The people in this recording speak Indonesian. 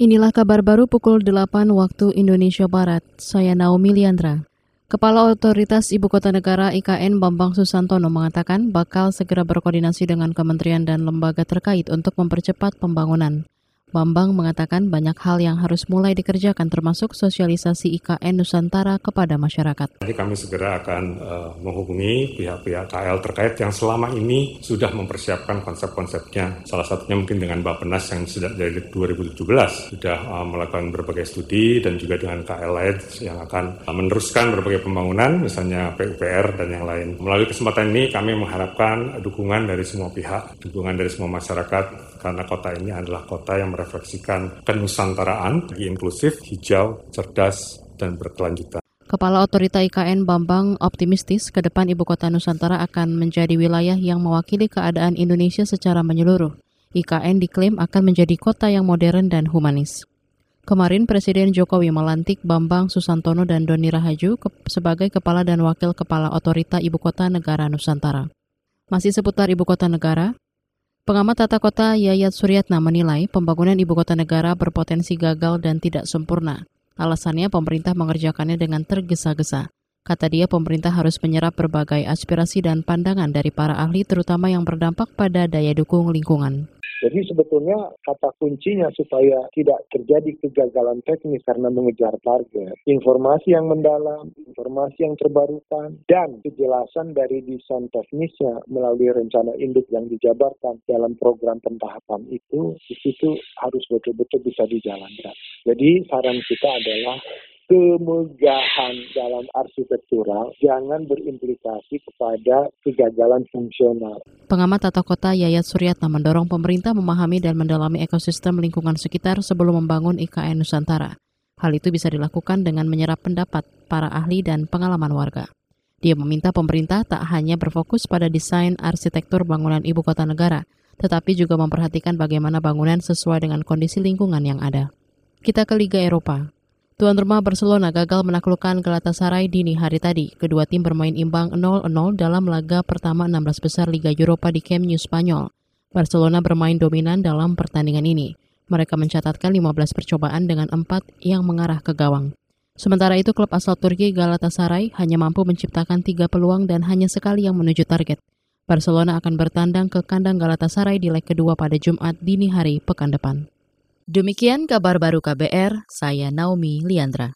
Inilah kabar baru pukul 8 waktu Indonesia Barat. Saya Naomi Liandra. Kepala Otoritas Ibu Kota Negara IKN Bambang Susantono mengatakan bakal segera berkoordinasi dengan kementerian dan lembaga terkait untuk mempercepat pembangunan. Bambang mengatakan banyak hal yang harus mulai dikerjakan termasuk sosialisasi IKN Nusantara kepada masyarakat. Jadi kami segera akan uh, menghubungi pihak-pihak KL terkait yang selama ini sudah mempersiapkan konsep-konsepnya. Salah satunya mungkin dengan Bapenas yang sudah dari 2017 sudah uh, melakukan berbagai studi dan juga dengan KL lain yang akan uh, meneruskan berbagai pembangunan misalnya PUPR dan yang lain. Melalui kesempatan ini kami mengharapkan dukungan dari semua pihak, dukungan dari semua masyarakat karena kota ini adalah kota yang merefleksikan kenusantaraan, inklusif, hijau, cerdas, dan berkelanjutan. Kepala Otorita IKN Bambang optimistis ke depan Ibu Kota Nusantara akan menjadi wilayah yang mewakili keadaan Indonesia secara menyeluruh. IKN diklaim akan menjadi kota yang modern dan humanis. Kemarin Presiden Jokowi melantik Bambang Susantono dan Doni Rahaju sebagai Kepala dan Wakil Kepala Otorita Ibu Kota Negara Nusantara. Masih seputar Ibu Kota Negara, Pengamat tata kota Yayat Suryatna menilai pembangunan ibu kota negara berpotensi gagal dan tidak sempurna. Alasannya pemerintah mengerjakannya dengan tergesa-gesa. Kata dia pemerintah harus menyerap berbagai aspirasi dan pandangan dari para ahli terutama yang berdampak pada daya dukung lingkungan. Jadi sebetulnya kata kuncinya supaya tidak terjadi kegagalan teknis karena mengejar target, informasi yang mendalam, informasi yang terbarukan, dan kejelasan dari desain teknisnya melalui rencana induk yang dijabarkan dalam program pentahapan itu, di situ harus betul-betul bisa dijalankan. Jadi saran kita adalah kemegahan dalam arsitektural jangan berimplikasi kepada kegagalan fungsional. Pengamat tata kota Yayat Suryatna mendorong pemerintah memahami dan mendalami ekosistem lingkungan sekitar sebelum membangun IKN Nusantara. Hal itu bisa dilakukan dengan menyerap pendapat para ahli dan pengalaman warga. Dia meminta pemerintah tak hanya berfokus pada desain arsitektur bangunan ibu kota negara, tetapi juga memperhatikan bagaimana bangunan sesuai dengan kondisi lingkungan yang ada. Kita ke Liga Eropa. Tuan rumah Barcelona gagal menaklukkan Galatasaray dini hari tadi. Kedua tim bermain imbang 0-0 dalam laga pertama 16 besar Liga Eropa di Camp Nou Spanyol. Barcelona bermain dominan dalam pertandingan ini. Mereka mencatatkan 15 percobaan dengan 4 yang mengarah ke gawang. Sementara itu klub asal Turki Galatasaray hanya mampu menciptakan tiga peluang dan hanya sekali yang menuju target. Barcelona akan bertandang ke kandang Galatasaray di leg kedua pada Jumat dini hari pekan depan. Demikian kabar baru KBR, saya Naomi Liandra.